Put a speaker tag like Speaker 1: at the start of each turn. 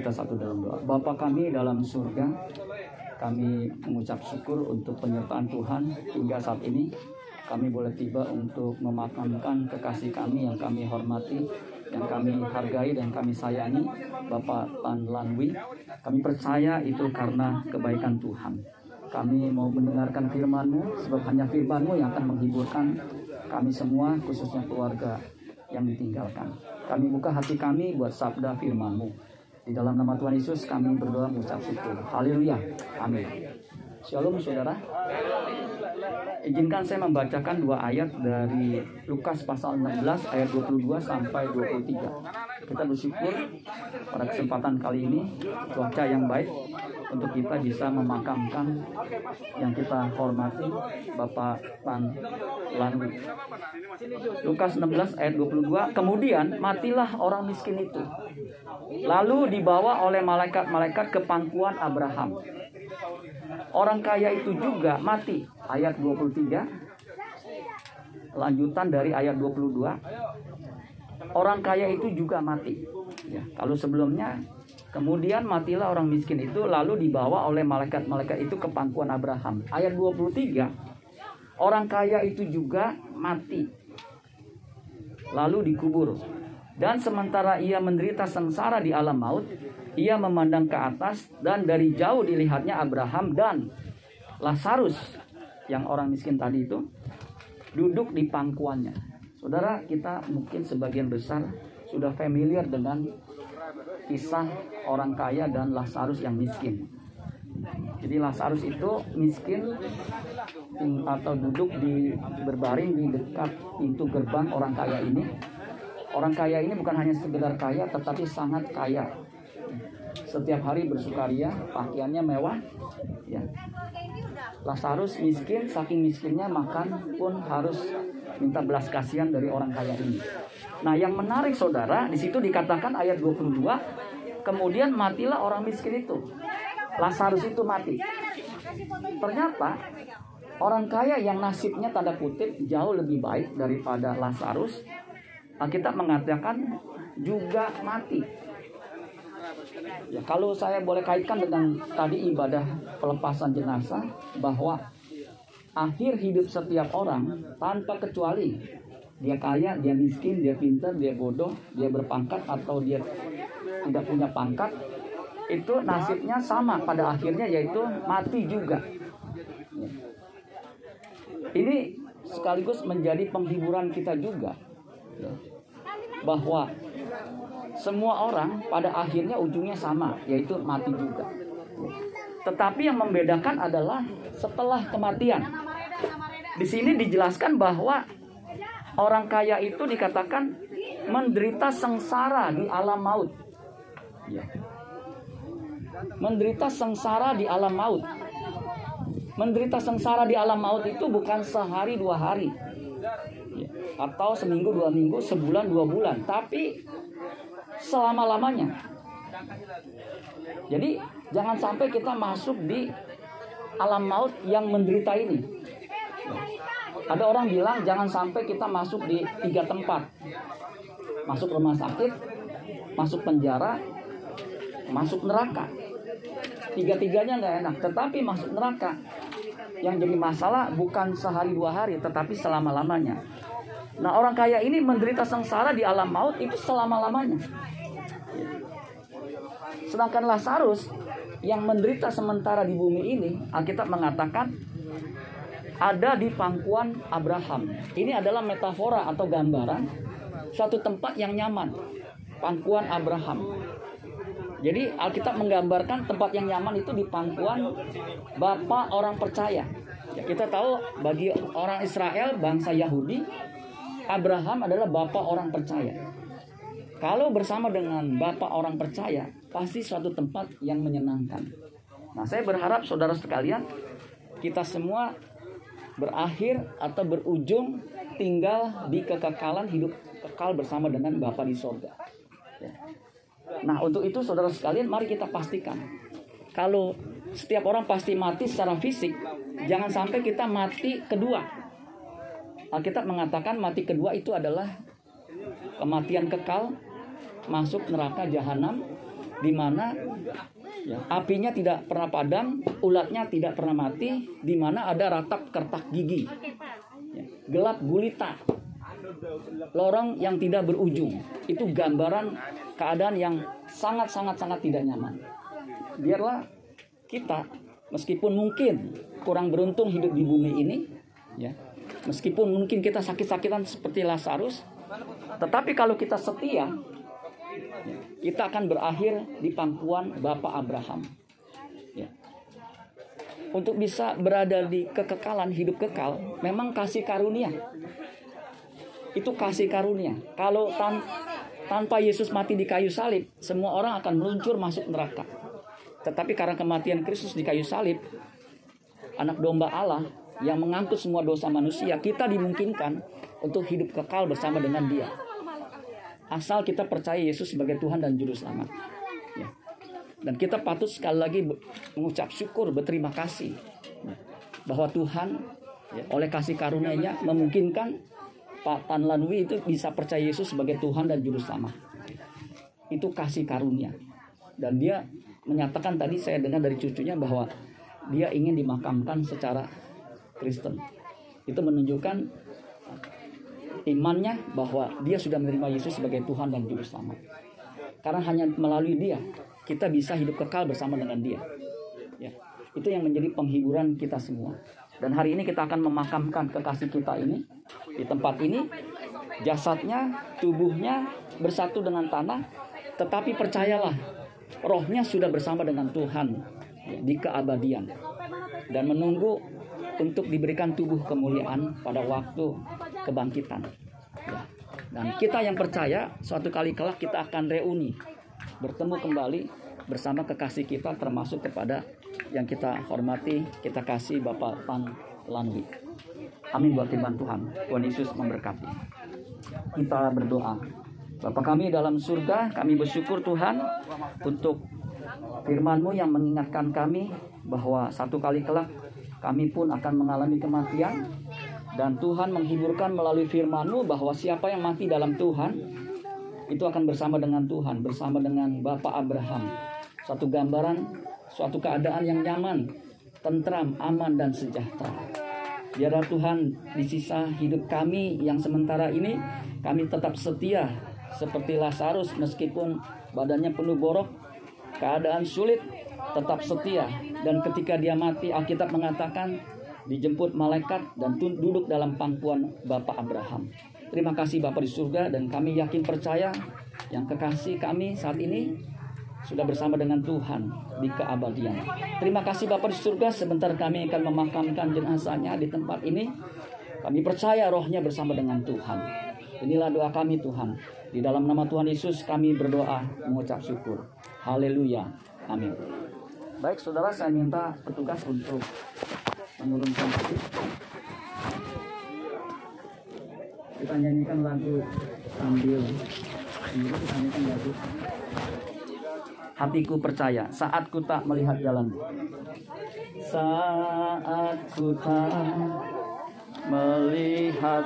Speaker 1: kita satu dalam doa. Bapa kami dalam surga, kami mengucap syukur untuk penyertaan Tuhan hingga saat ini. Kami boleh tiba untuk memakamkan kekasih kami yang kami hormati, yang kami hargai dan kami sayangi, Bapak Tan Lanwi. Kami percaya itu karena kebaikan Tuhan. Kami mau mendengarkan firman-Mu, sebab hanya firman-Mu yang akan menghiburkan kami semua, khususnya keluarga yang ditinggalkan. Kami buka hati kami buat sabda firman-Mu. Di dalam nama Tuhan Yesus kami berdoa mengucap syukur. Haleluya. Amin. Shalom saudara. Izinkan saya membacakan dua ayat dari Lukas pasal 16 ayat 22 sampai 23. Kita bersyukur pada kesempatan kali ini cuaca yang baik untuk kita bisa memakamkan yang kita hormati Bapak Tan Lanwi. Lukas 16 ayat 22, kemudian matilah orang miskin itu. Lalu dibawa oleh malaikat-malaikat ke pangkuan Abraham. Orang kaya itu juga mati. Ayat 23. Lanjutan dari ayat 22. Orang kaya itu juga mati. Ya, kalau sebelumnya Kemudian matilah orang miskin itu lalu dibawa oleh malaikat-malaikat itu ke pangkuan Abraham. Ayat 23. Orang kaya itu juga mati. Lalu dikubur. Dan sementara ia menderita sengsara di alam maut, ia memandang ke atas dan dari jauh dilihatnya Abraham dan Lazarus yang orang miskin tadi itu duduk di pangkuannya. Saudara, kita mungkin sebagian besar sudah familiar dengan kisah orang kaya dan Lazarus yang miskin. Jadi Lazarus itu miskin atau duduk di berbaring di dekat pintu gerbang orang kaya ini. Orang kaya ini bukan hanya sekedar kaya tetapi sangat kaya. Setiap hari bersukaria, pakaiannya mewah. Ya. Lazarus miskin, saking miskinnya makan pun harus minta belas kasihan dari orang kaya ini. Nah, yang menarik saudara, di situ dikatakan ayat 22, kemudian matilah orang miskin itu. Lazarus itu mati. Ternyata orang kaya yang nasibnya tanda kutip jauh lebih baik daripada Lazarus, Alkitab mengatakan juga mati. Ya, kalau saya boleh kaitkan dengan tadi ibadah pelepasan jenazah bahwa akhir hidup setiap orang tanpa kecuali dia kaya, dia miskin, dia pintar, dia bodoh, dia berpangkat atau dia tidak punya pangkat, itu nasibnya sama pada akhirnya yaitu mati juga. Ini sekaligus menjadi penghiburan kita juga bahwa semua orang pada akhirnya ujungnya sama yaitu mati juga. Tetapi yang membedakan adalah setelah kematian. Di sini dijelaskan bahwa orang kaya itu dikatakan menderita sengsara di alam maut. Ya. Menderita sengsara di alam maut. Menderita sengsara di alam maut itu bukan sehari dua hari. Ya. Atau seminggu dua minggu, sebulan dua bulan. Tapi selama-lamanya. Jadi jangan sampai kita masuk di alam maut yang menderita ini. Ada orang bilang jangan sampai kita masuk di tiga tempat. Masuk rumah sakit, masuk penjara, masuk neraka. Tiga-tiganya nggak enak, tetapi masuk neraka. Yang jadi masalah bukan sehari dua hari, tetapi selama-lamanya. Nah orang kaya ini menderita sengsara di alam maut itu selama-lamanya. Sedangkan Lazarus yang menderita sementara di bumi ini, Alkitab mengatakan ada di pangkuan Abraham. Ini adalah metafora atau gambaran suatu tempat yang nyaman. Pangkuan Abraham. Jadi Alkitab menggambarkan tempat yang nyaman itu di pangkuan Bapak orang percaya. Ya, kita tahu bagi orang Israel, bangsa Yahudi, Abraham adalah Bapak orang percaya. Kalau bersama dengan Bapak orang percaya, pasti suatu tempat yang menyenangkan. Nah, saya berharap saudara sekalian, kita semua berakhir atau berujung tinggal di kekekalan hidup kekal bersama dengan Bapa di sorga. Nah untuk itu saudara sekalian mari kita pastikan kalau setiap orang pasti mati secara fisik, jangan sampai kita mati kedua. Alkitab mengatakan mati kedua itu adalah kematian kekal, masuk neraka jahanam, di mana ya, apinya tidak pernah padam, ulatnya tidak pernah mati, di mana ada ratap kertak gigi, ya, gelap gulita, lorong yang tidak berujung. Itu gambaran keadaan yang sangat sangat sangat tidak nyaman. Biarlah kita meskipun mungkin kurang beruntung hidup di bumi ini, ya, meskipun mungkin kita sakit-sakitan seperti Lazarus, tetapi kalau kita setia, kita akan berakhir di pangkuan Bapak Abraham. Ya. Untuk bisa berada di kekekalan hidup kekal, memang kasih karunia. Itu kasih karunia. Kalau tan tanpa Yesus mati di kayu salib, semua orang akan meluncur masuk neraka. Tetapi karena kematian Kristus di kayu salib, anak domba Allah yang mengangkut semua dosa manusia, kita dimungkinkan untuk hidup kekal bersama dengan Dia. Asal kita percaya Yesus sebagai Tuhan dan Juru Selamat. Ya. Dan kita patut sekali lagi mengucap syukur, berterima kasih ya. bahwa Tuhan ya, oleh kasih karunia-Nya memungkinkan Pak Tan Lanwi itu bisa percaya Yesus sebagai Tuhan dan Juru Selamat. Itu kasih karunia. Dan dia menyatakan tadi saya dengar dari cucunya bahwa dia ingin dimakamkan secara Kristen. Itu menunjukkan imannya bahwa dia sudah menerima Yesus sebagai Tuhan dan Juru Selamat. Karena hanya melalui dia kita bisa hidup kekal bersama dengan dia. Ya, itu yang menjadi penghiburan kita semua. Dan hari ini kita akan memakamkan kekasih kita ini di tempat ini. Jasadnya, tubuhnya bersatu dengan tanah, tetapi percayalah, rohnya sudah bersama dengan Tuhan ya, di keabadian dan menunggu untuk diberikan tubuh kemuliaan pada waktu kebangkitan. Ya. Dan kita yang percaya suatu kali kelak kita akan reuni, bertemu kembali bersama kekasih kita termasuk kepada yang kita hormati, kita kasih Bapak Pan Lanwi. Amin buat firman Tuhan. Tuhan Yesus memberkati. Kita berdoa. Bapak kami dalam surga, kami bersyukur Tuhan untuk firman-Mu yang mengingatkan kami bahwa satu kali kelak kami pun akan mengalami kematian dan Tuhan menghiburkan melalui firman-Mu bahwa siapa yang mati dalam Tuhan itu akan bersama dengan Tuhan, bersama dengan Bapak Abraham. Suatu gambaran, suatu keadaan yang nyaman, tentram, aman dan sejahtera. Biarlah Tuhan di sisa hidup kami yang sementara ini kami tetap setia seperti Lazarus meskipun badannya penuh borok, keadaan sulit, tetap setia dan ketika dia mati Alkitab mengatakan dijemput malaikat dan duduk dalam pangkuan Bapak Abraham. Terima kasih Bapak di surga dan kami yakin percaya yang kekasih kami saat ini sudah bersama dengan Tuhan di keabadian. Terima kasih Bapak di surga, sebentar kami akan memakamkan jenazahnya di tempat ini. Kami percaya rohnya bersama dengan Tuhan. Inilah doa kami Tuhan. Di dalam nama Tuhan Yesus kami berdoa mengucap syukur. Haleluya. Amin. Baik saudara saya minta petugas untuk menurunkan tadi. Kita nyanyikan lagu sambil ini kita nyanyikan hatiku percaya saat ku tak melihat jalan saat ku tak melihat